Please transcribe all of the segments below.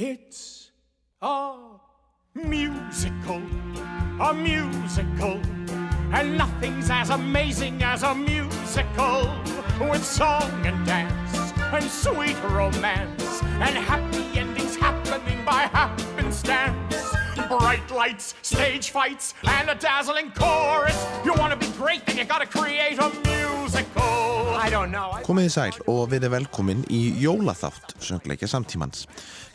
It's a musical, a musical, and nothing's as amazing as a musical with song and dance and sweet romance and happy endings happening by happenstance. Bright lights, stage fights, and a dazzling chorus. You want to be great, then you gotta create a musical. I don't know. Komiði sæl og við erum velkomin í Jólaþátt, söngleikja samtímans.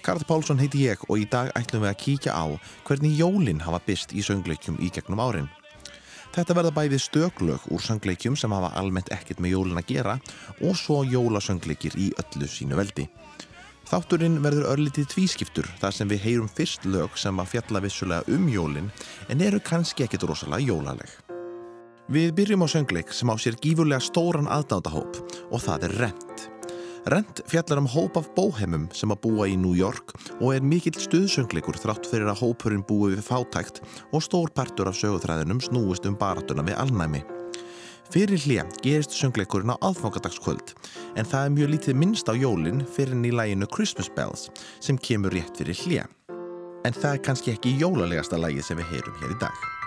Karl Pálsson heiti ég og í dag ætlum við að kíkja á hvernig jólinn hafa byst í söngleikjum í gegnum árin. Þetta verða bæði stöklög úr söngleikjum sem hafa almennt ekkert með jólinn að gera og svo jólasöngleikir í öllu sínu veldi. Þátturinn verður örlítið tvískiptur þar sem við heyrum fyrst lög sem að fjalla vissulega um jólinn en eru kannski ekkit rosalega jólaleg. Við byrjum á söngleik sem á sér gífurlega stóran aðdándahóp og það er Rent. Rent fjallar um hóp af bóhemum sem að búa í New York og er mikill stuðsöngleikur þrátt fyrir að hópurinn búi við fátækt og stór partur af sögutræðinum snúist um baratuna við alnæmi. Fyrir hlið gerist söngleikurinn á aðfangadagskvöld en það er mjög lítið minnst á jólinn fyrir ný læginu Christmas Bells sem kemur rétt fyrir hlið. En það er kannski ekki jólalegasta lægið sem við heyrum hér í dag.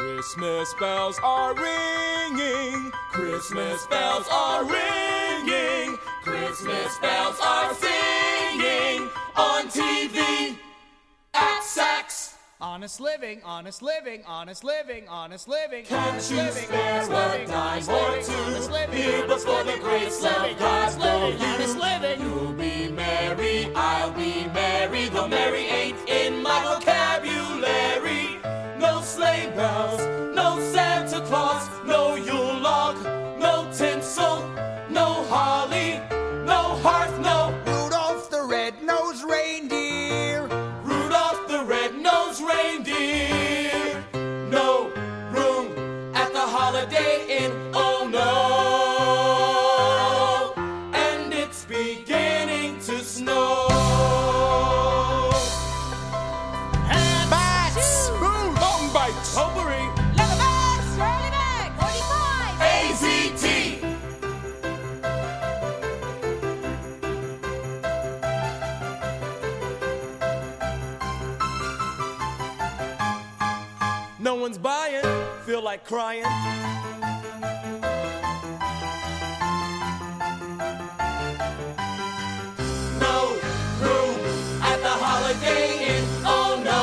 Christmas bells are ringing. Christmas bells are ringing. Christmas bells are singing on TV at Saks. Honest living, honest living, honest living, honest living. Can't honest you living, spare a dime or two? honest living, Here before the living, great honest love God's honest living, you. honest living. You'll be merry, I'll be merry, though merry ain't in my sleigh bells, no Santa Claus, crying. No room at the Holiday Inn. Oh no!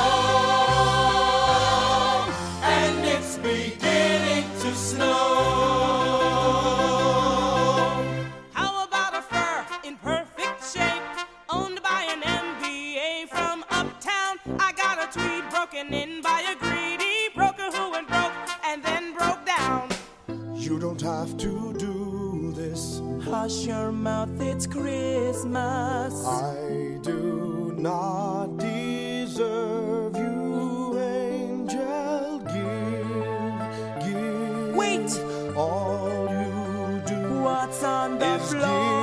And it's beginning to snow. How about a fur in perfect shape, owned by an MBA from uptown? I got a tweed broken in by a greedy You don't have to do this. Hush your mouth, it's Christmas. I do not deserve you, angel. Give, give. Wait. All you do What's on the floor?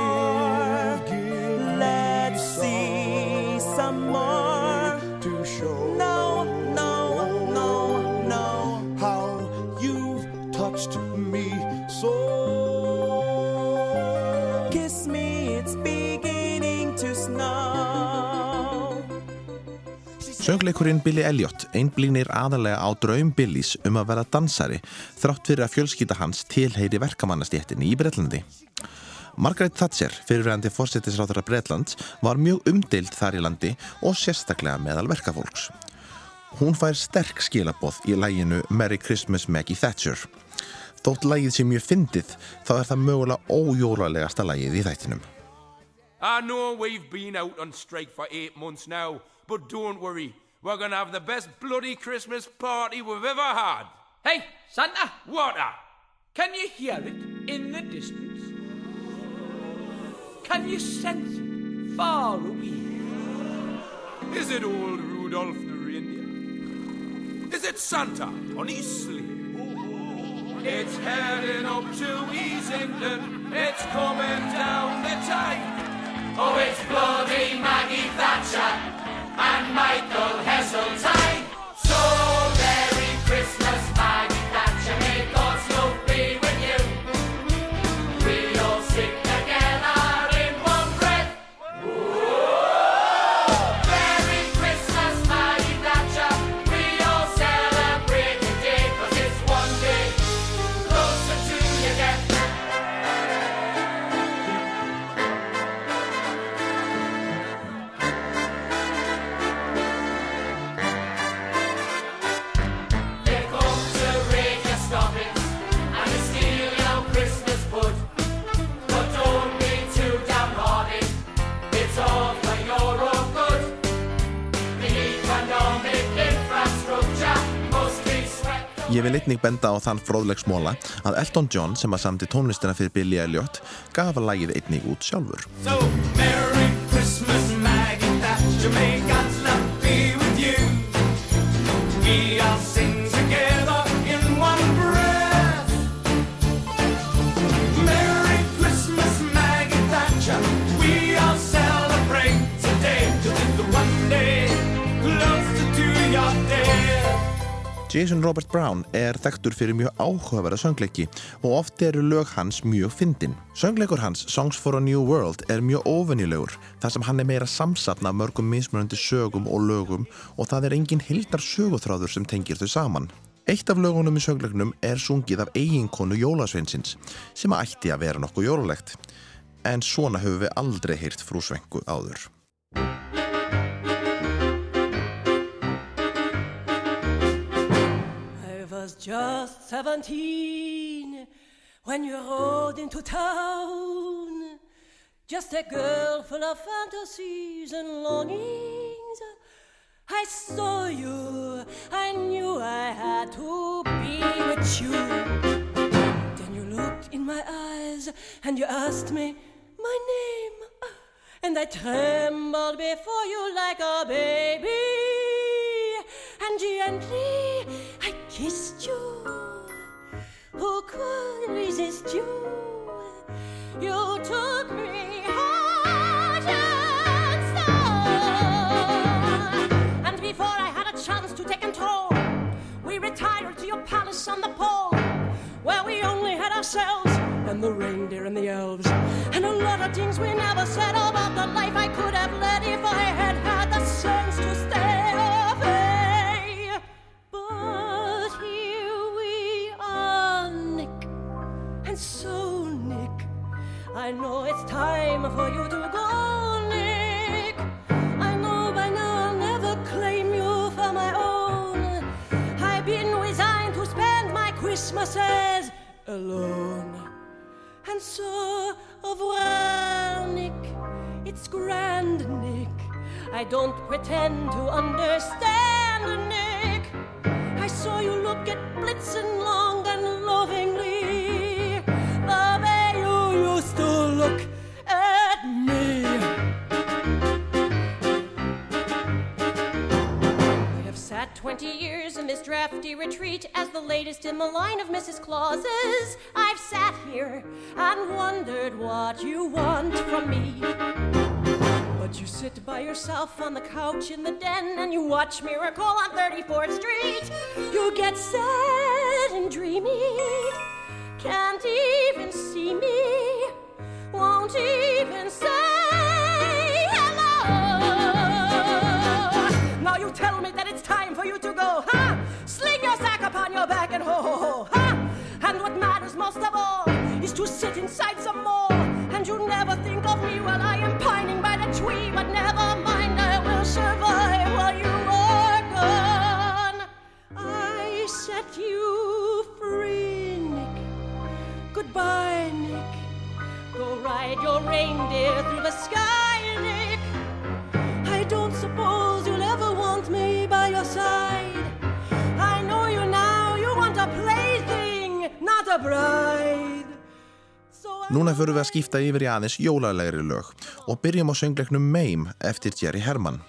Söngleikurinn Billy Elliot einblínir aðalega á draum Billys um að vera dansari þrátt fyrir að fjölskylda hans tilheyri verkamannastjéttinni í Breitlandi. Margaret Thatcher, fyrirverandi fórsetisráþara Breitlands, var mjög umdeild þar í landi og sérstaklega meðal verkafólks. Hún fær sterk skilaboð í læginu Merry Christmas Maggie Thatcher. Þótt lægið sé mjög fyndið, þá er það mögulega ójólalegasta lægið í þættinum. I know we've been out on strike for eight months now, but don't worry. We're gonna have the best bloody Christmas party we've ever had. Hey, Santa, What a... can you hear it in the distance? Can you sense it far away? Is it old Rudolph the reindeer? Is it Santa on his sleigh? It's heading up to East England. It's coming down the tide. Oh, it's bloody Maggie Thatcher and Michael Heseltine. Ég vil einnig benda á þann fróðlegsmóla að Elton John sem að samti tónlistina fyrir Billy Elliot gaf að lagið einnig út sjálfur. So, Jason Robert Brown er þekktur fyrir mjög áhugaverða söngleiki og oft eru lög hans mjög fyndin. Söngleikur hans, Songs for a New World, er mjög ofennilegur þar sem hann er meira samsatna af mörgum mismunandi sögum og lögum og það er engin hildar sögutráður sem tengir þau saman. Eitt af lögunum í söngleiknum er sungið af eiginkonu Jólasveinsins sem ætti að vera nokkuð jólulegt. En svona höfum við aldrei heyrt frú Svengu áður. Just seventeen when you rode into town. Just a girl full of fantasies and longings. I saw you, I knew I had to be with you. Then you looked in my eyes and you asked me my name. And I trembled before you like a baby. And gently You. Who could resist you? You took me heart and soul. And before I had a chance to take control, we retired to your palace on the pole, where we only had ourselves and the reindeer and the elves, and a lot of things we never said about the life I could have led if I had had the sense to stay I know it's time for you to go, Nick. I know by now I'll never claim you for my own. I've been resigned to spend my Christmases alone. And so, au revoir, Nick. It's grand, Nick. I don't pretend to understand, Nick. I saw you look at Blitzen long this drafty retreat as the latest in the line of Mrs. Clauses. I've sat here and wondered what you want from me. But you sit by yourself on the couch in the den and you watch Miracle on 34th Street. You get sad and dreamy, can't even see me, won't even say tell me that it's time for you to go, huh? Sling your sack upon your back and ho ho ho, huh? And what matters most of all is to sit inside some more. And you never think of me while I am pining by the tree, but never mind, I will survive while you are gone. I set you free, Nick. Goodbye, Nick. Go ride your reindeer through the sky, Núna förum við að skipta yfir í aðeins jólalegri lög og byrjum á söngleiknum Mame eftir Jerry Herman.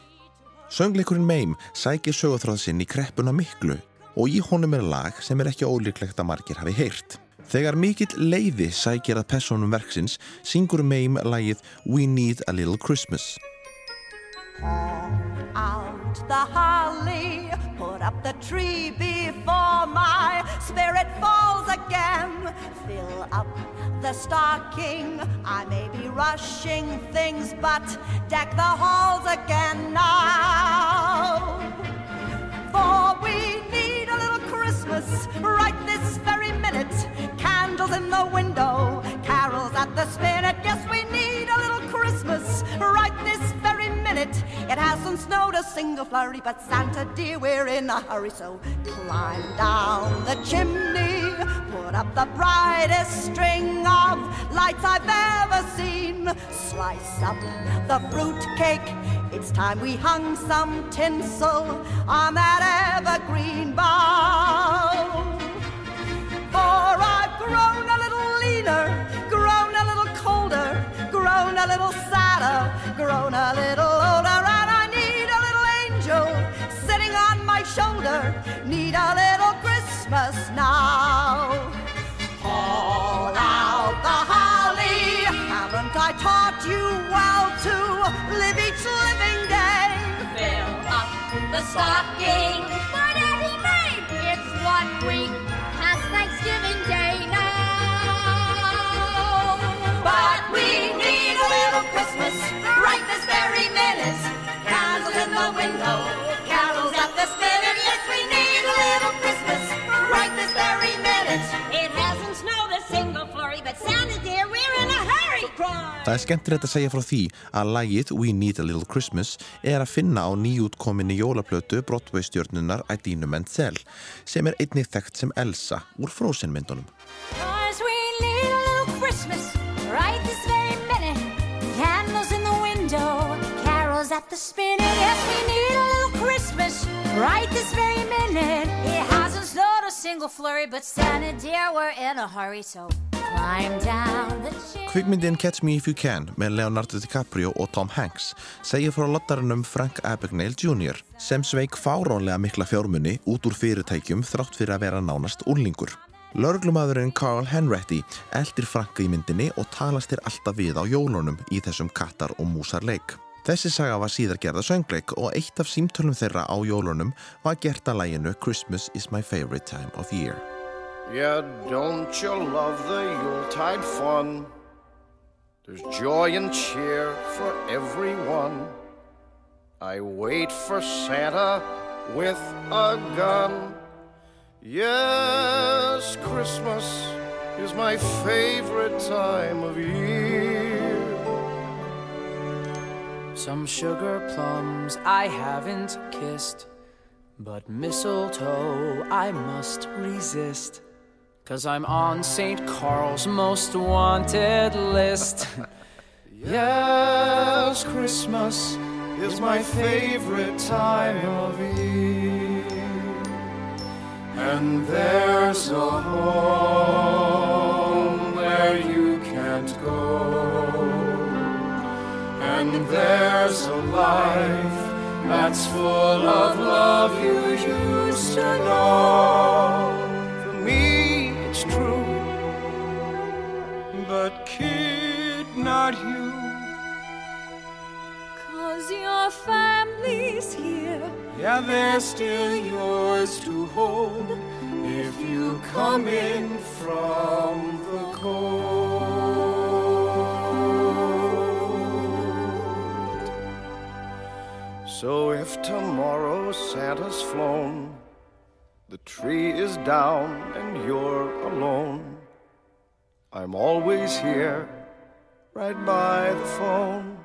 Söngleikurinn Mame sækir sögutráð sinn í kreppuna miklu og í honum er lag sem er ekki ólíklegt að margir hafi heyrt. Þegar mikill leiði sækir að personum verksins syngur Mame lagið We Need a Little Christmas. Out the holly, put up the tree before my spirit falls again. Fill up the stocking, I may be rushing things, but deck the halls again now. For we need a little Christmas right this very minute. Candles in the window, carols at the spinet. Yes, we need a little Christmas right this it hasn't snowed a single flurry, but Santa dear, we're in a hurry. So climb down the chimney, put up the brightest string of lights I've ever seen. Slice up the fruitcake. It's time we hung some tinsel on that evergreen bough. For I've grown a little leaner, grown a little colder sadder, grown a little older, and I need a little angel sitting on my shoulder. Need a little Christmas now. Haul out the holly. Haven't I taught you well to live each living day? Fill up the stocking for Daddy May. It's one week past Thanksgiving Day Christmas right this very minute. Candles in the window, carols at the spinet. Yes, we need a little Christmas right this very minute. It hasn't snowed a single flurry, but Santa dear, we're in a hurry. Það er skemmtilegt að segja frá því að lagið We Need a Little Christmas er að finna á nýjútkominni jólaplötu Broadway-stjörnunar Idina Menzel sem er einnig þekkt sem Elsa úr Frozen myndunum. At the spinet. Yes, we need a little Christmas right this very minute. It hasn't snowed a single flurry, but Santa dear, we're in a hurry, so climb down the chimney. Kvikmyndin Catch Me If You Can með Leonardo DiCaprio og Tom Hanks segir frá lottarinnum Frank Abagnale Jr. sem sveik fárónlega mikla fjármunni út úr fyrirtækjum þrátt fyrir að vera nánast úrlingur. Lörglumadurinn Carl Henretti eldir Franka í myndinni og talast þér alltaf við á jólunum í þessum kattar og músar leik. Þessi saga var síðar gerða söngleik og eitt af símtölum þeirra á jólunum var gert að læginu Christmas is my favorite time of year. Yeah, don't you love the Yuletide fun? There's joy and cheer for everyone. I wait for Santa with a gun. Yes, Christmas is my favorite time of year. Some sugar plums I haven't kissed, but mistletoe I must resist. Cause I'm on St. Carl's most wanted list. Yes, Christmas is my favorite time of year. And there's a home And there's a life that's full of love you used to know. For me, it's true. But kid, not you. Cause your family's here. Yeah, they're still yours to hold if you come in from the cold. So if tomorrow Santa's flown, the tree is down and you're alone, I'm always here, right by the phone.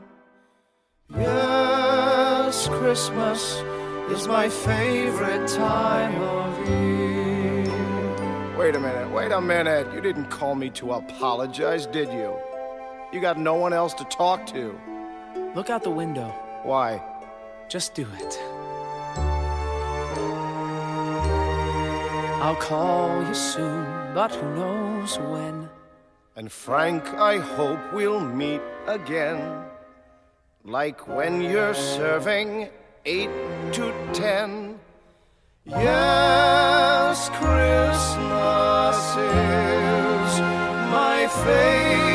Yes, Christmas is my favorite time of year. Wait a minute, wait a minute. You didn't call me to apologize, did you? You got no one else to talk to. Look out the window. Why? Just do it. I'll call you soon, but who knows when. And Frank, I hope we'll meet again. Like when you're serving eight to ten. Yes, Christmas is my favorite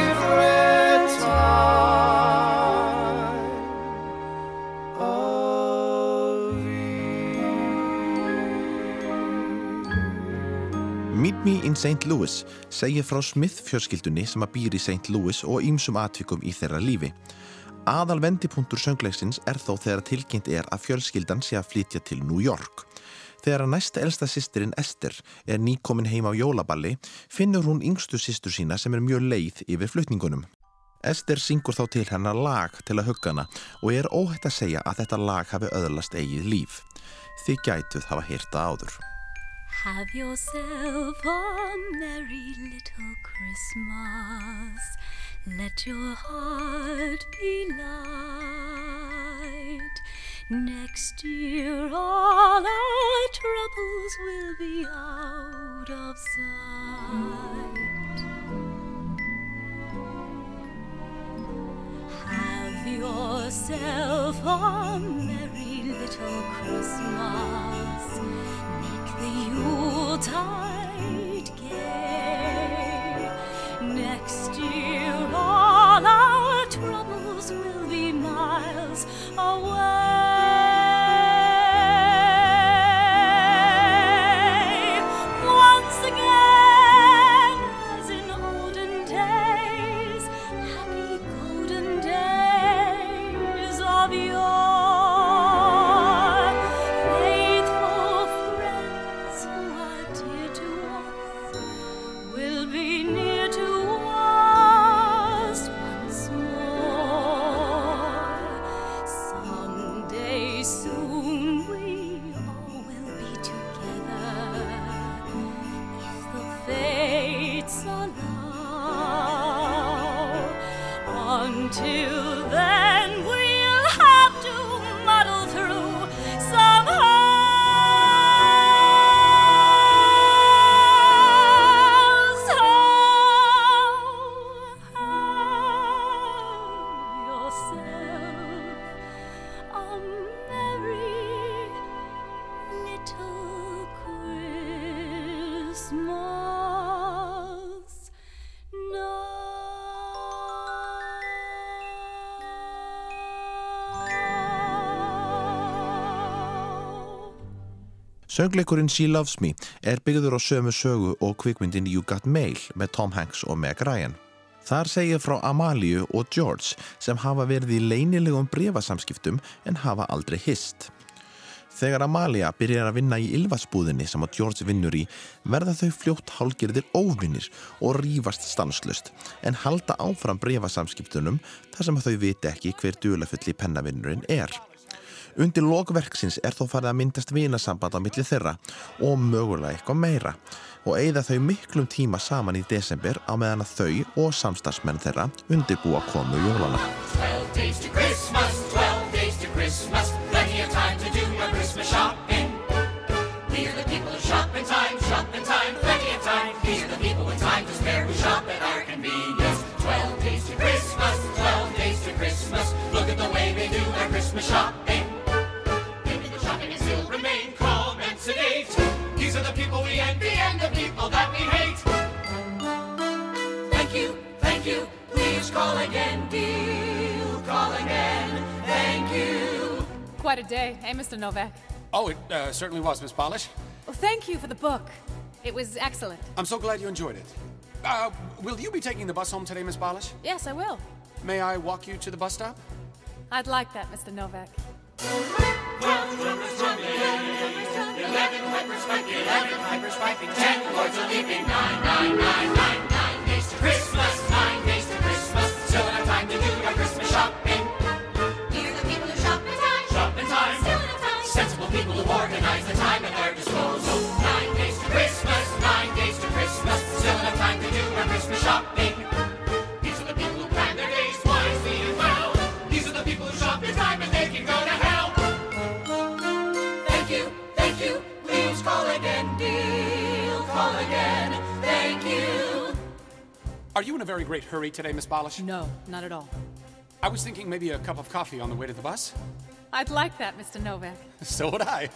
Me in St. Louis segir frá Smith fjörskildunni sem að býr í St. Louis og ýmsum atvikum í þeirra lífi. Aðal vendipunktur söngleiksins er þó þegar tilkynnt er að fjölskyldan sé að flytja til New York. Þegar að næsta elsta sýstirinn Esther er nýkomin heim á jólaballi finnur hún yngstu sýstur sína sem er mjög leið yfir flutningunum. Esther syngur þá til hennar lag til að hugga hana og er óhætt að segja að þetta lag hafi öðlast eigið líf. Þið gætuð hafa hýrta áður. Have yourself a merry little Christmas. Let your heart be light. Next year all our troubles will be out of sight. Have yourself a merry little Christmas. The Yuletide gay. Next year, all our troubles will be miles away. Söngleikurinn She Loves Me er byggður á sömu sögu og kvikmyndin You Got Mail með Tom Hanks og Meg Ryan. Þar segir frá Amalíu og George sem hafa verið í leynilegum brefasamskiptum en hafa aldrei hist. Þegar Amalia byrjar að vinna í ylvatsbúðinni sem að George vinnur í verða þau fljótt hálgirðir óvinnir og rífast stanslust en halda áfram brefasamskiptunum þar sem þau viti ekki hver dulafulli pennavinnurinn er. Undir lokverksins er þó farið að myndast vinasamband á milli þeirra og mögulega eitthvað meira og eigða þau miklum tíma saman í desember á meðan að þau og samstagsmenn þeirra undirbúa komu jólana. Christmas, twelve and the people that we hate. Thank you, thank you. Please call again, deal. Call again. Thank you. Quite a day, eh, Mr. Novak? Oh, it uh, certainly was, Miss Balash. Well, thank you for the book. It was excellent. I'm so glad you enjoyed it. Uh, will you be taking the bus home today, Miss Balash? Yes, I will. May I walk you to the bus stop? I'd like that, Mr. Novak. Eleven wipers swiping, eleven wipers swiping, ten lords are leaping, nine, nine, nine, nine, nine days to Christmas, nine days to Christmas. Still enough time to do our Christmas shopping. These are the people who shop in time, shop in time. Still enough time. Sensible people who organize the time at their disposal. Nine days to Christmas, nine days to Christmas. Still enough time to do our Christmas shopping. Are you in a very great hurry today, Miss Polish? No, not at all. I was thinking maybe a cup of coffee on the way to the bus. I'd like that, Mr. Novak. So would I.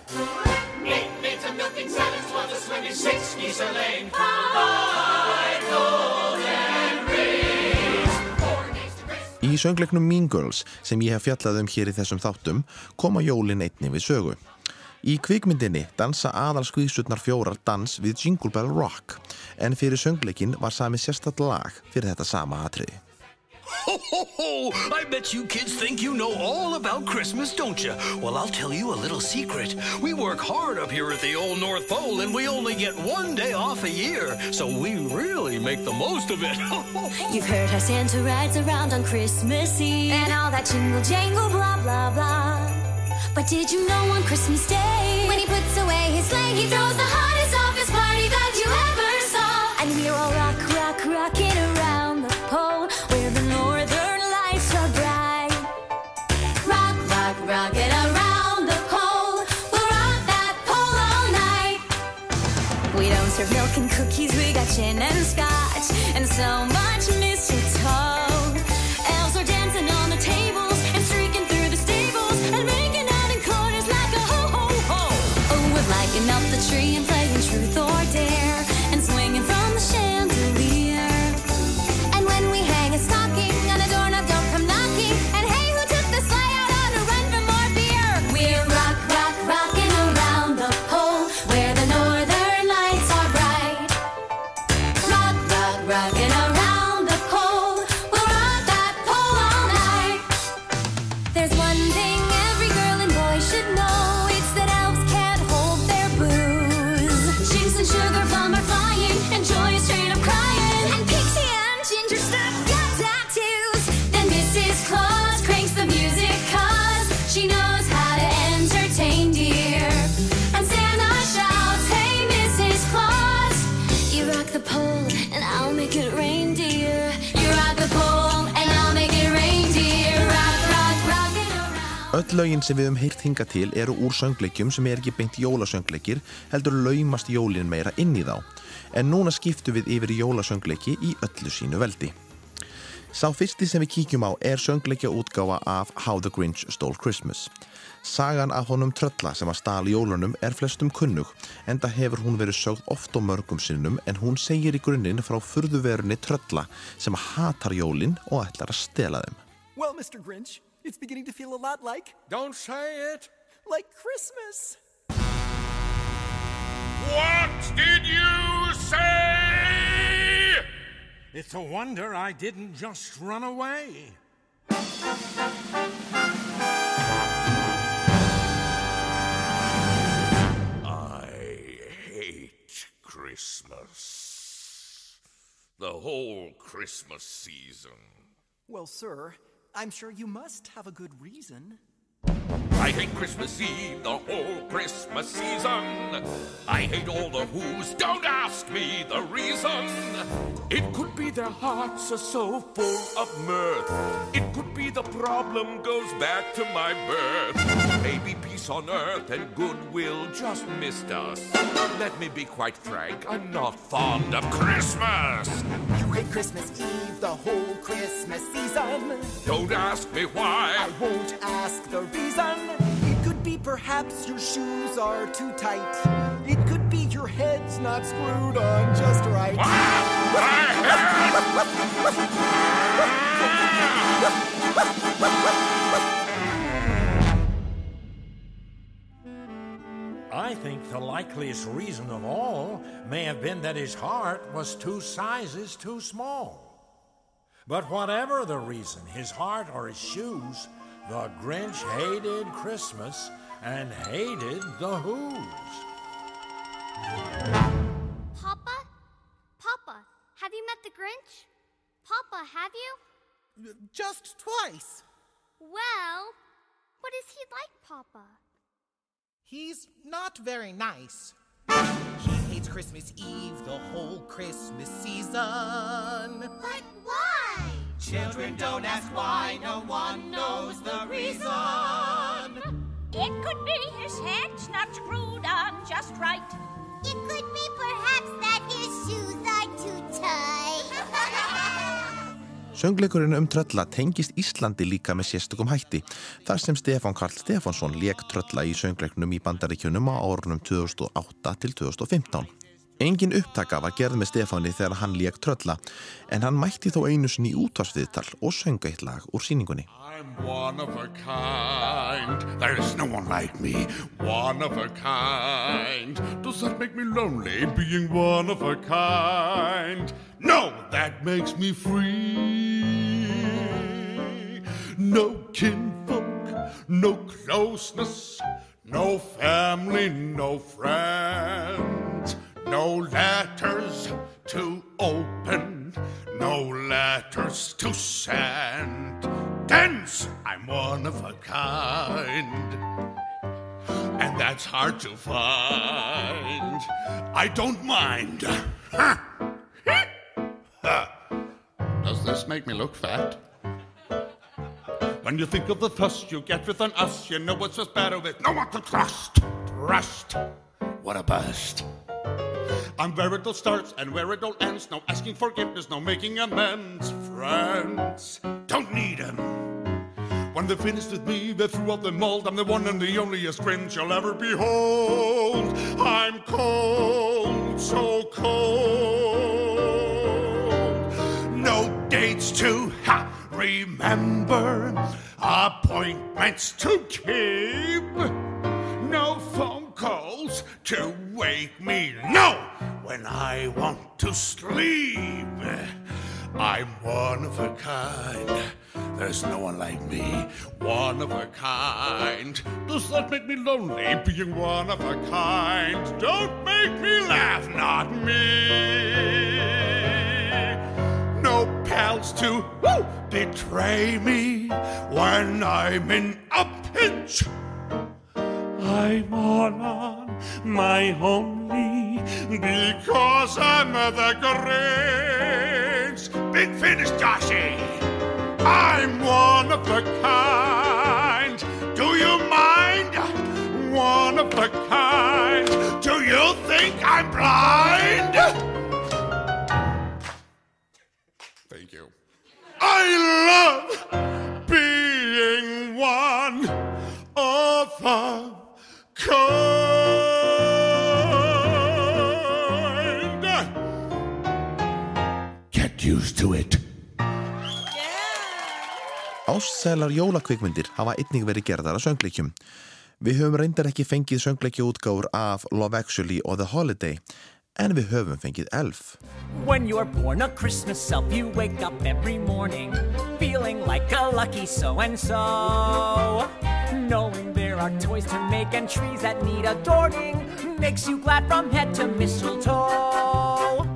Eight maids a milking, seven swans a swimming, six geese a laying, five golden rings. Í söngleiknum Mean Girls sem ég hef fjallað um hér í þessum þáttum koma jólin einni við sögu. Í kvikmyndinni dansa aðalskvísutnar fjórar dans við Jingle Bell Rock en fyrir söngleikin var sami sérstatt lag fyrir þetta sama atriði. Ho, ho, ho! I bet you kids think you know all about Christmas, don't you? Well, I'll tell you a little secret. We work hard up here at the old North Pole, and we only get one day off a year, so we really make the most of it. You've heard how Santa rides around on Christmas Eve and all that jingle jangle blah blah blah. But did you know on Christmas Day when he puts away his sleigh, he throws the hottest office party that you ever saw, and we're all rock rock rocking around the pole where the northern lights are bright. Rock rock rocking around the pole, we'll rock that pole all night. We don't serve milk and cookies, we got gin and scotch and so much Öll lögin sem við höfum heyrt hinga til eru úr söngleikjum sem er ekki beint jólasöngleikir heldur laumast jólin meira inn í þá. En núna skiptum við yfir jólasöngleiki í öllu sínu veldi. Sá fyrsti sem við kíkjum á er söngleikja útgáfa af How the Grinch Stole Christmas. Sagan af honum trölla sem að stala jólunum er flestum kunnug en það hefur hún verið sögð oft og mörgum sinnum en hún segir í grunninn frá furðuverunni trölla sem hatar jólin og ætlar að stela þeim. Well, Mr. Grinch, it's beginning to feel a lot like. Don't say it. Like Christmas. What did you say? It's a wonder I didn't just run away. I hate Christmas. The whole Christmas season. Well, sir, I'm sure you must have a good reason. I hate Christmas Eve, the whole Christmas season. I hate all the who's, don't ask me the reason. It could be their hearts are so full of mirth. It could be the problem goes back to my birth. Maybe peace on earth and goodwill just missed us. Let me be quite frank, I'm not fond of Christmas. You hate Christmas Eve, the whole Christmas season. Don't ask me why. I won't ask the reason. Perhaps your shoes are too tight. It could be your head's not screwed on just right. I think the likeliest reason of all may have been that his heart was two sizes too small. But whatever the reason, his heart or his shoes, the Grinch hated Christmas and hated the Who's. Papa? Papa, have you met the Grinch? Papa, have you? Just twice. Well, what is he like, Papa? He's not very nice. He hates Christmas Eve, the whole Christmas season. But why? Children don't ask why, no one knows the reason. It could be his head's not screwed on just right. It could be perhaps that his shoes are too tight. Söngleikurinn um trölla tengist Íslandi líka með sérstökum hætti þar sem Stefán Karl Stefánsson leik trölla í söngleiknum í bandaríkjunum á árunum 2008 til 2015. Engin upptaka var gerð með Stefáni þegar hann leik trölla en hann mætti þó einu sinni útvarsviðtal og sönga eitt lag úr síningunni. I'm one of a kind. There is no one like me. One of a kind. Does that make me lonely being one of a kind? No, that makes me free. No kinfolk, no closeness, no family, no friends, no letters to open, no letters to send. Dance, I'm one of a kind. And that's hard to find. I don't mind. Does this make me look fat? When you think of the fuss you get with an us, you know it's just better with no one to trust. Trust. What a bust. I'm where it all starts and where it all ends. No asking forgiveness, no making amends. Friends, don't need them. When they're finished with me, they're through up the mold. I'm the one and the onlyest Grinch you'll ever behold. I'm cold, so cold. No dates to ha, remember, appointments to keep. No phone calls to wake me. No, when I want to sleep. I'm one of a kind. There's no one like me, one of a kind. Does that make me lonely, being one of a kind? Don't make me laugh, not me. No pals to woo, betray me when I'm in a pinch. I'm on, on my only because I'm the Grinch. Big finish, Joshy. I'm one of a kind. Do you mind? One of the kind. Do you think I'm blind? Thank you. I love being one of a kind. To it. Ástsælar jólakvikmyndir hafa einnig verið gerðar að söngleikjum. Við höfum reyndar ekki fengið söngleikja útgáfur af Love Actually og The Holiday, en við höfum fengið Elf. When you're born a Christmas elf, you wake up every morning feeling like a lucky so and so. Knowing there are toys to make and trees that need adorning makes you glad from head to mistletoe.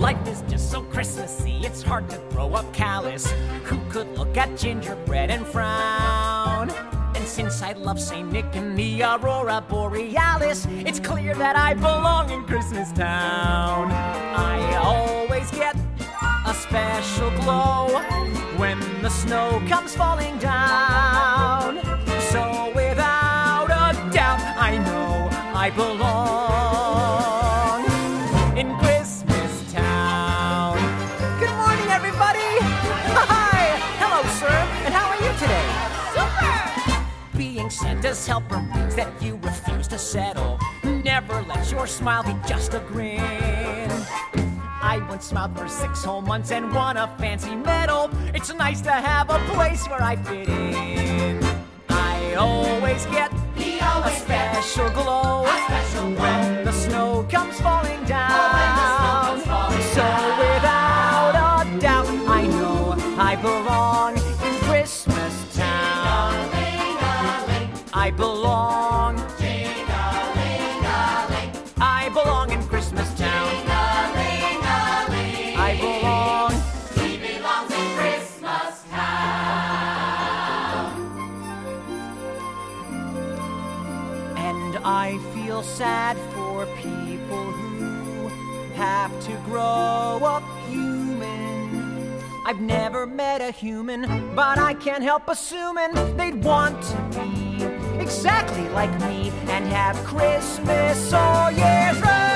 Life is just so Christmassy, it's hard to grow up callous. Who could look at gingerbread and frown? And since I love St. Nick and the Aurora Borealis, it's clear that I belong in Christmas Town. I always get a special glow when the snow comes falling down. So without a doubt, I know I belong Santa's helper means that you refuse to settle. Never let your smile be just a grin. I once smiled for six whole months and won a fancy medal. It's nice to have a place where I fit in. I always get a special glow special when the snow comes falling down. Sad for people who have to grow up human. I've never met a human, but I can't help assuming they'd want to be exactly like me and have Christmas all year round.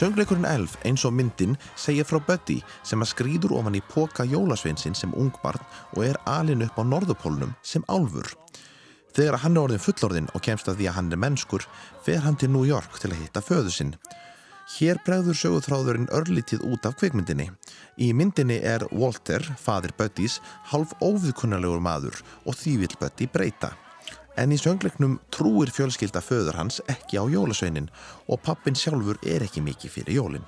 Söngleikurinn Elf eins og myndin segir frá Buddy sem að skrýður ofan í póka jólasveinsinn sem ungbarn og er alin upp á norðupólnum sem álfur. Þegar hann er orðin fullorðin og kemst að því að hann er mennskur, fer hann til New York til að hitta föðu sinn. Hér bregður sögutráðurinn örlítið út af kvikmyndinni. Í myndinni er Walter, fadir Buddys, halv óviðkunnalegur maður og því vill Buddy breyta. En í söngleiknum trúir fjölskylda föður hans ekki á jólasveinin og pappin sjálfur er ekki mikið fyrir jólin.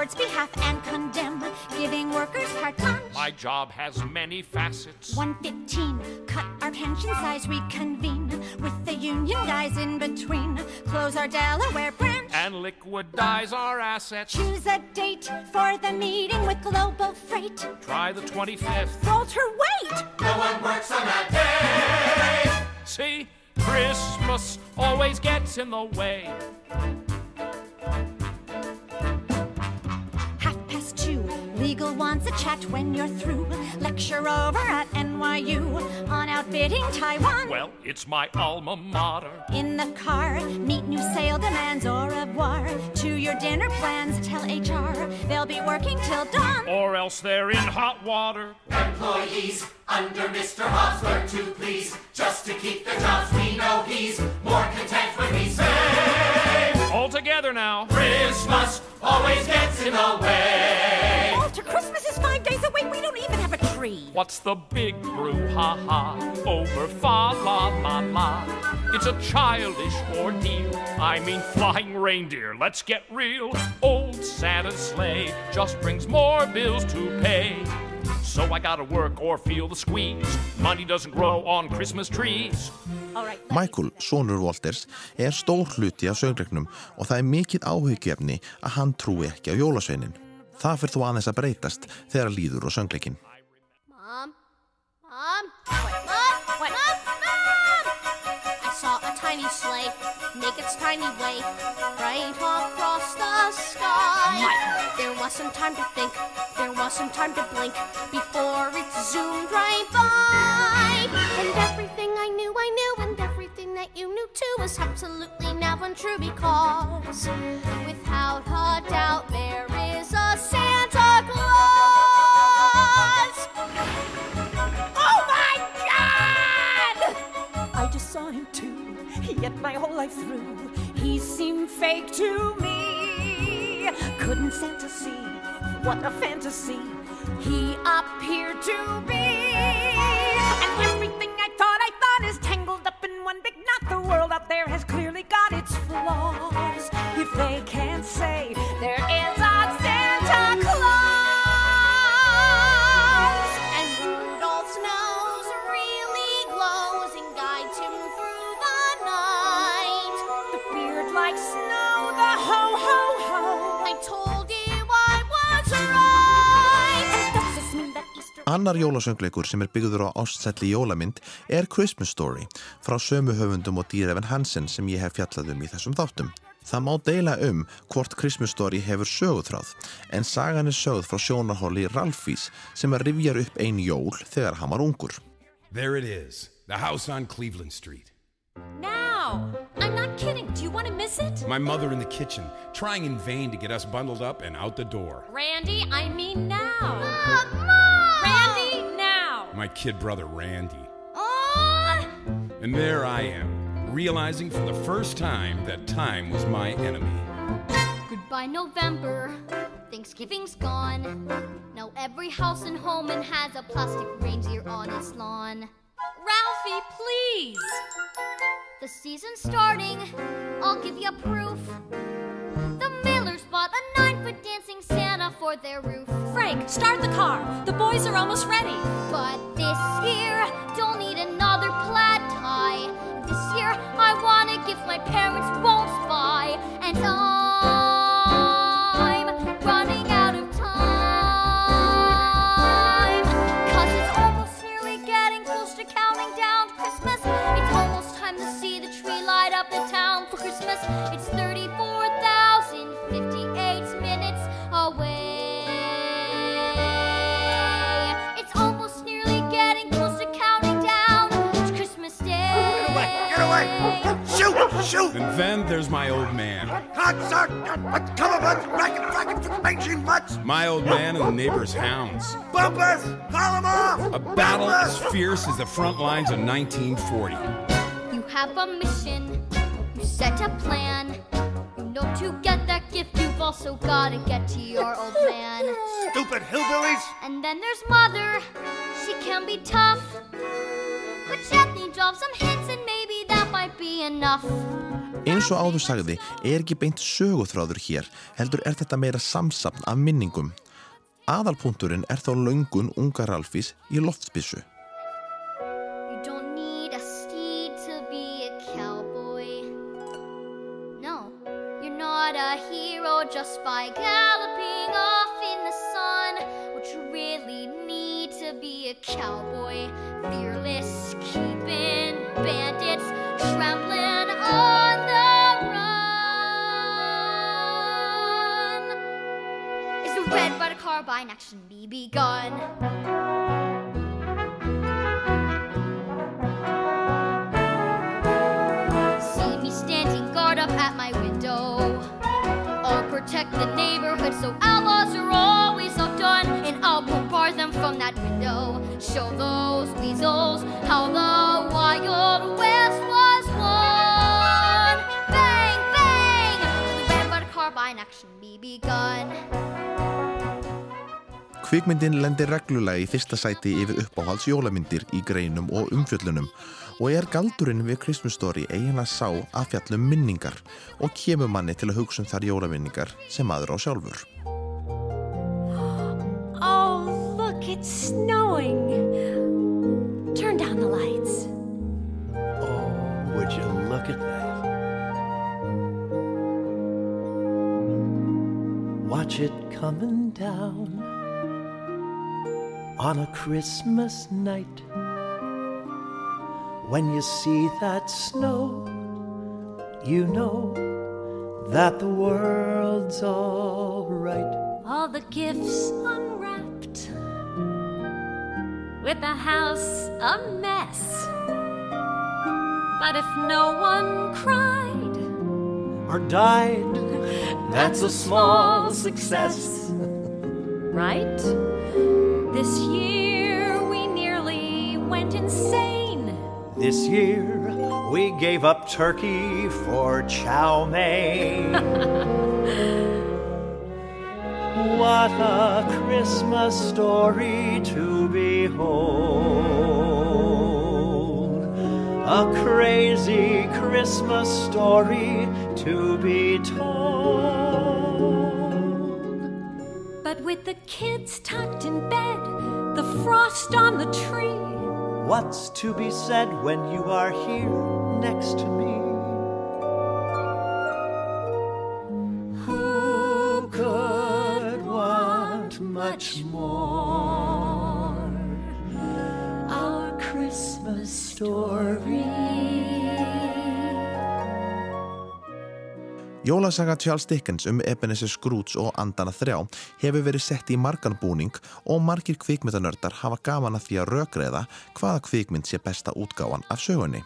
On the board's behalf and condemn giving workers carte blanche. My job has many facets. 115. Cut our pension size, reconvene with the union guys in between. Close our Delaware branch. And liquidize our assets. Choose a date for the meeting with Global Freight. Try the 25th. Walter, wait! No one works on that day. See, Christmas always gets in the way. Two. Legal wants a chat when you're through. Lecture over at NYU on outbidding Taiwan. Well, it's my alma mater. In the car, meet new sale demands au revoir. To your dinner plans, tell HR they'll be working till dawn. Or else they're in hot water. Employees under Mr. Hofsler to please. Just to keep their jobs, we know he's more content when we say. All together now. Christmas always gets in the way. Tree. What's the big brouhaha over fa la la la? It's a childish ordeal. I mean, flying reindeer. Let's get real. Old Santa's sleigh just brings more bills to pay. So I gotta work or feel the squeeze. Money doesn't grow on Christmas trees. Michael, sonur Walters, er stór hluti af söngleiknum og það er mikið áhugjefni að hann trúi ekki á jólasveinin. Það fyrir þú aðeins að breytast þegar líður og söngleikin. Mom? Mom? What? Mom? What? Mom? Mom! I saw a tiny sleigh. Make its tiny way right across the sky. There wasn't time to think, there wasn't time to blink before it zoomed right by. And everything I knew, I knew, and everything that you knew too was absolutely now untrue because without a doubt there is a saw him too, yet my whole life through, he seemed fake to me. Couldn't Santa see what a fantasy he appeared to be? And everything I thought I thought is tangled up in one big knot. The world out there has clearly got its flaws. If they can't say Annar jólasöngleikur sem er byggður á ástsælli jólamynd er Christmas Story frá sömu höfundum og dýrefin Hansen sem ég hef fjallað um í þessum þáttum. Það má deila um hvort Christmas Story hefur sögutráð en sagan er sögð frá sjónarhóli Ralphís sem er rifjar upp ein jól þegar hann var ungur. There it is, the house on Cleveland Street. Now! I'm not kidding. Do you want to miss it? My mother in the kitchen, trying in vain to get us bundled up and out the door. Randy, I mean now. Mom! Now! My kid brother Randy. And there I am, realizing for the first time that time was my enemy. Goodbye, November. Thanksgiving's gone. Now every house and home and has a plastic reindeer on its lawn. Ralphie, please! The season's starting. I'll give you a proof. Bought a nine-foot dancing Santa for their roof. Frank, start the car. The boys are almost ready. But this year, don't need another plaid tie. This year, I wanna give my parents won't buy. And I'm Shoot! Shoot! And then there's my old man. Hot! Come on, butts! Racket, racket, mangy butts! My old man and the neighbor's hounds. Bumpus! Call them off! A battle as fierce as the front lines of 1940. You have a mission, you set a plan. You know to get that gift, you've also gotta get to your old man. Stupid hillbillies! And then there's Mother, she can be tough. But gently drop some hints, and maybe that might be enough. Eins og áður sagði er ekki beint söguþráður hér, heldur er þetta meira samsapn af minningum. Aðalpunkturinn er þá löngun unga Ralfís í hero just by galloping off in the sun. What you really need to be a cowboy, fearless, action BB gun? See me standing guard up at my window. I'll protect the neighborhood so outlaws are always outdone. And I'll bombard them from that window. Show those weasels how the Wild West was won. Bang, bang! The red carbine action BB gun. Kvikmyndin lendir reglulega í fyrsta sæti yfir uppáhalds jólamyndir í greinum og umfjöllunum og er galdurinn við Christmas Story eiginlega sá að fjallum minningar og kemur manni til að hugsa um þar jólaminningar sem maður á sjálfur. Oh, look, it's snowing. Turn down the lights. Would you look at that? Watch it coming down on a Christmas night. When you see that snow you know that the world's all right. All the gifts unwrapped, with the house a mess. But if no one cried, Or died, that's a small success. right? This year we nearly went insane. This year we gave up turkey for chow mein. what a Christmas story to behold. A crazy Christmas story to be told. But with the kids tucked in bed, the frost on the tree, What's to be said when you are here next to me? Who could want much more? Jólasaga Charles Dickens um Ebenezer Scrooge og Andana þrjá hefur verið sett í margan búning og margir kvikmyndanördar hafa gaman að því að rökreða hvaða kvikmynd sé besta útgáfan af sögunni.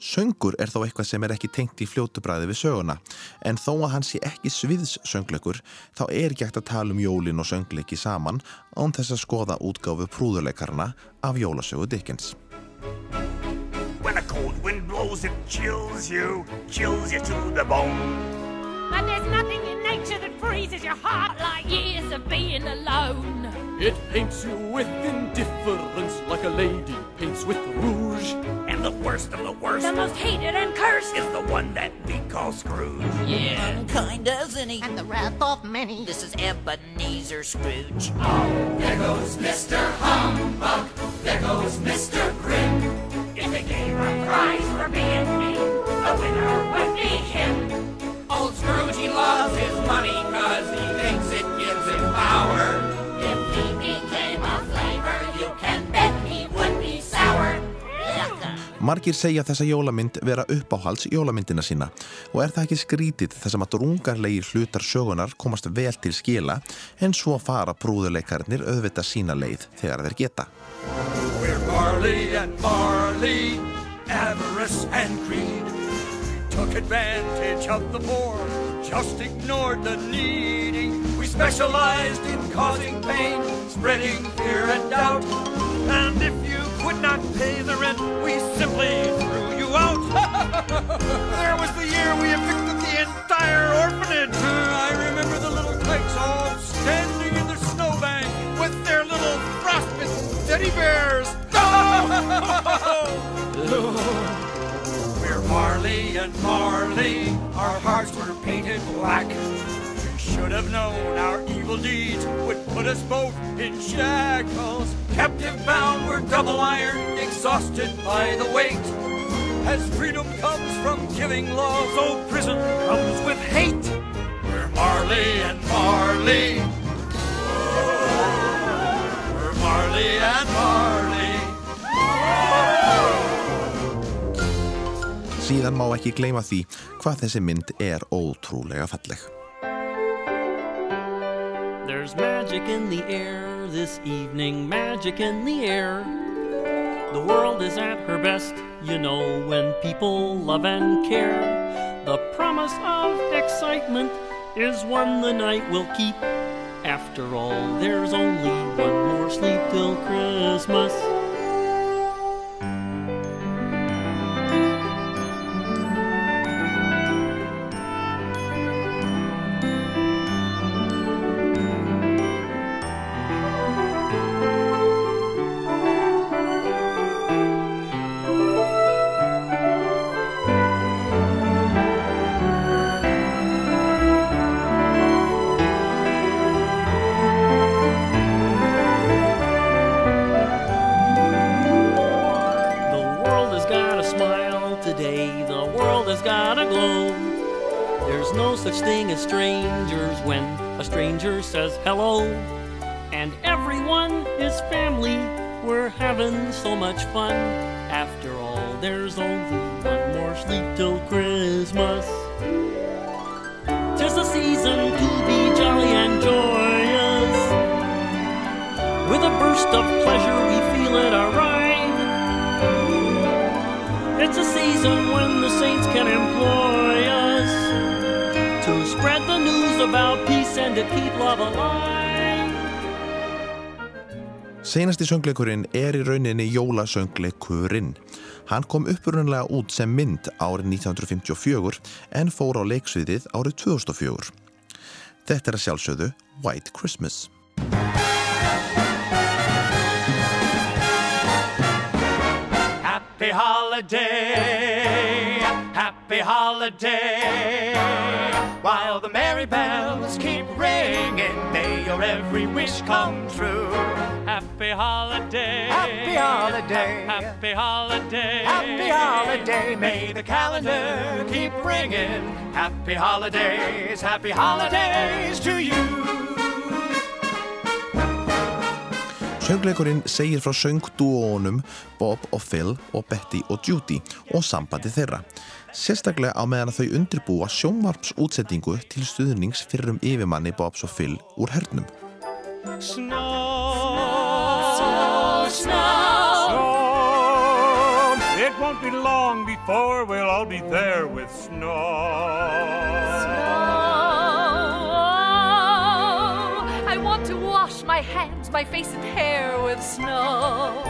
Söngur er þó eitthvað sem er ekki tengt í fljótubræði við söguna, en þó að hann sé ekki sviðssöngleikur þá er ekki hægt að tala um jólin og söngleiki saman án þess að skoða útgáfu prúðuleikarna af jólasögu Dickens. When a cold wind blows, it chills you, chills you to the bone. But there's nothing in nature that freezes your heart like years of being alone. It paints you with indifference like a lady paints with rouge. And the worst of the worst The most hated and cursed is the one that we call Scrooge. Yeah, unkind, isn't he? And the wrath of many. This is Ebenezer Scrooge. Oh, There goes Mr. Humbug, there goes Mr. Grim. If they gave a prize for being mean, the winner would be him. Scrooge, he loves his money cause he thinks it gives him power. If he became a flavor, you can bet he would be sour. Margir segja þessa jólamynd vera uppáhalds jólamyndina sína og er það ekki skrítið þess að drungarlegir hlutar sögunar komast vel til skila en svo fara prúðuleikarnir auðvita sína leið þegar þeir geta. We're Marley and Marley, avarice and greed. Took advantage of the poor, just ignored the needy. We specialized in causing pain, spreading fear and doubt. And if you could not pay the rent, we simply threw you out. there was the year we evicted the entire orphanage. I remember the little tykes all standing in the snowbank with their little frostbitten teddy bears. Marley and Marley, our hearts were painted black. We should have known our evil deeds would put us both in shackles. Captive bound, we're double iron, exhausted by the weight. As freedom comes from giving love, so prison comes with hate. We're Marley and Marley. We're Marley and Marley. Síðan má ekki gleyma því hvað þessi mynd er ótrúlega falleg. There's magic in the air this evening, magic in the air. The world is at her best, you know, when people love and care. The promise of excitement is one the night will keep. After all, there's only one more sleep till Christmas. Says hello. And everyone is family, we're having so much fun. After all, there's only one more sleep till Christmas. Tis the season to be jolly and joyous. With a burst of pleasure, we feel it arrive. It's a season when the saints can employ us spread the news about peace and to keep love alive. Seinasti söngleikurinn er í rauninni jólasöngleikurinn. Hann kom upprunlega út sem mynd árið 1954 en fór á leiksviðið árið 2004. Þetta er að sjálfsögðu White Christmas. Happy holiday, happy holiday. While the merry bells keep ringing, may your every wish come true. Happy holiday. Happy holiday. Happy holiday. Happy holiday. May the calendar keep ringing. Happy holidays, happy holidays to you. Söngleikurinn segir frá söngdúónum Bob og Phil og Betty og Judy og sambandi þeirra. Sérstaklega á meðan að þau undirbúa sjónvarpsútsettingu til stuðnings fyrir um yfirmanni Bobs og Phil úr hernum. Snow, snow. It won't be long before we'll all be there with snow. I want to wash my hands, my face, and hair with snow.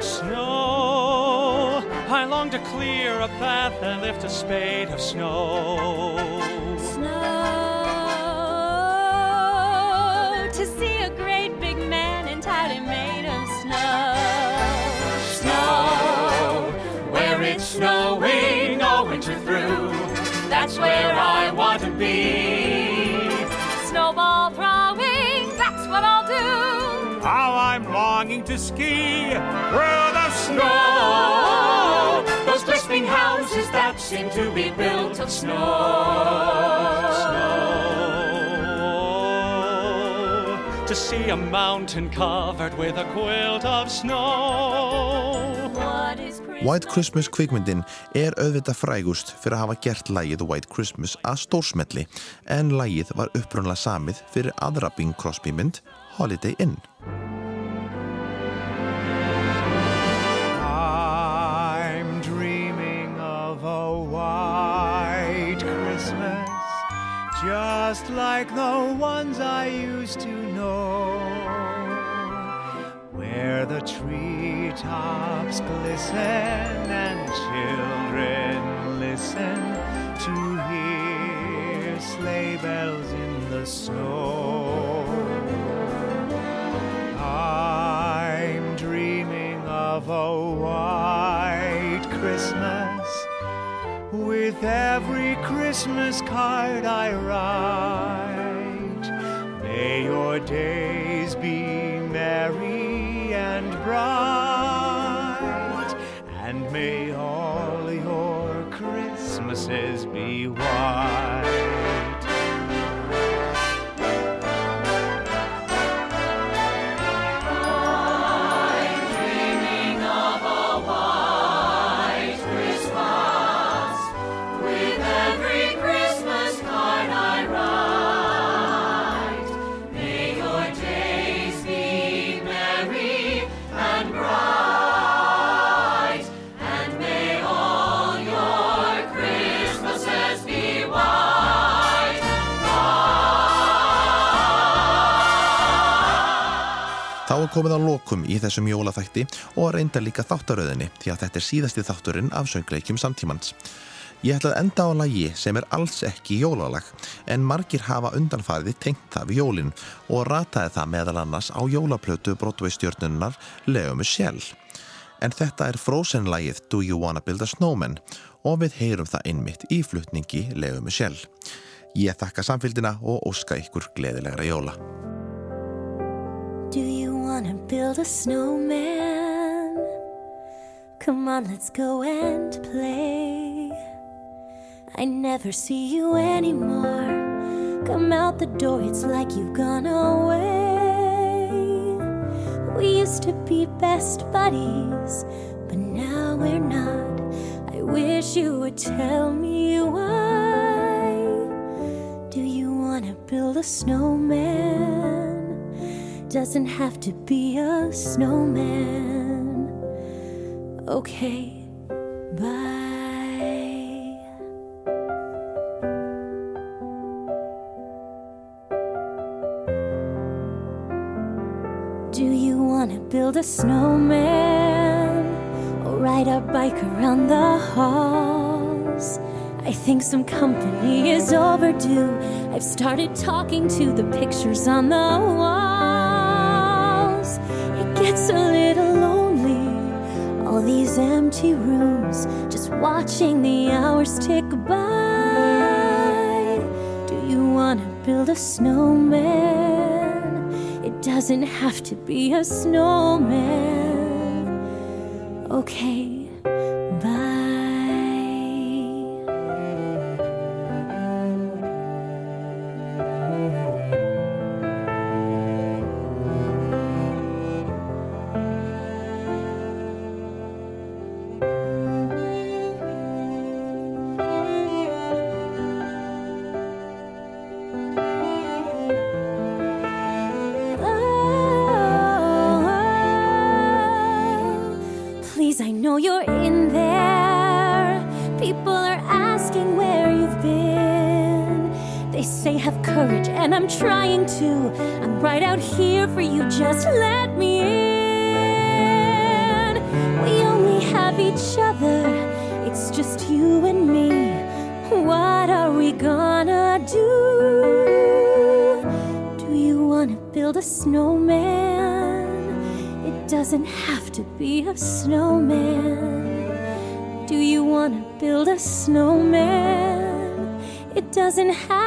Snow. I long to clear a path and lift a spade of snow. Snow to see a great big man entirely made of snow. Snow, where it's snowing all winter through. That's where I want to be. Snowball throwing, that's what I'll do. How I'm longing to ski through the Snow, glistening houses that seem to be built of snow. To see a mountain covered with a quilt of snow. What is White Christmas kvikmyndin er auðvitað frægust fyrir að hafa gert lægið White Christmas að stórsmelli en lægið var upprunlega samið fyrir aðra Bing Crosby mynd Holiday Inn. Just like the ones I used to know, where the treetops glisten and children listen to hear sleigh bells in the snow. I'm dreaming of a white Christmas every Christmas card I write. May your days be merry and bright, and may all your Christmases be white. Komið að lokum í þessum jólaþætti og reynda líka þáttaröðinni því að þetta er síðasti þátturinn af söngleikjum samtímans. Ég ætla að enda á lagi sem er alls ekki jólalag en margir hafa undanfariði tengt það við jólinn og rataði það meðal annars á jólaplötu Broadway-stjörnunnar Leo Michelle. En þetta er Frozen-lagið Do You Wanna Build a Snowman og við heyrum það einmitt í flutningi Leo Michelle. Ég þakka samfélgina og óska ykkur gleðilegra jóla. Wanna build a snowman? Come on, let's go and play. I never see you anymore. Come out the door, it's like you've gone away. We used to be best buddies, but now we're not. I wish you would tell me why. Do you want to build a snowman? Doesn't have to be a snowman. Okay, bye. Do you want to build a snowman or ride our bike around the halls? I think some company is overdue. I've started talking to the pictures on the walls. It gets a little lonely, all these empty rooms, just watching the hours tick by. Do you want to build a snowman? It doesn't have to be a snowman. Okay, trying to. I'm right out here for you, just let me in. We only have each other, it's just you and me. What are we gonna do? Do you wanna build a snowman? It doesn't have to be a snowman. Do you wanna build a snowman? It doesn't have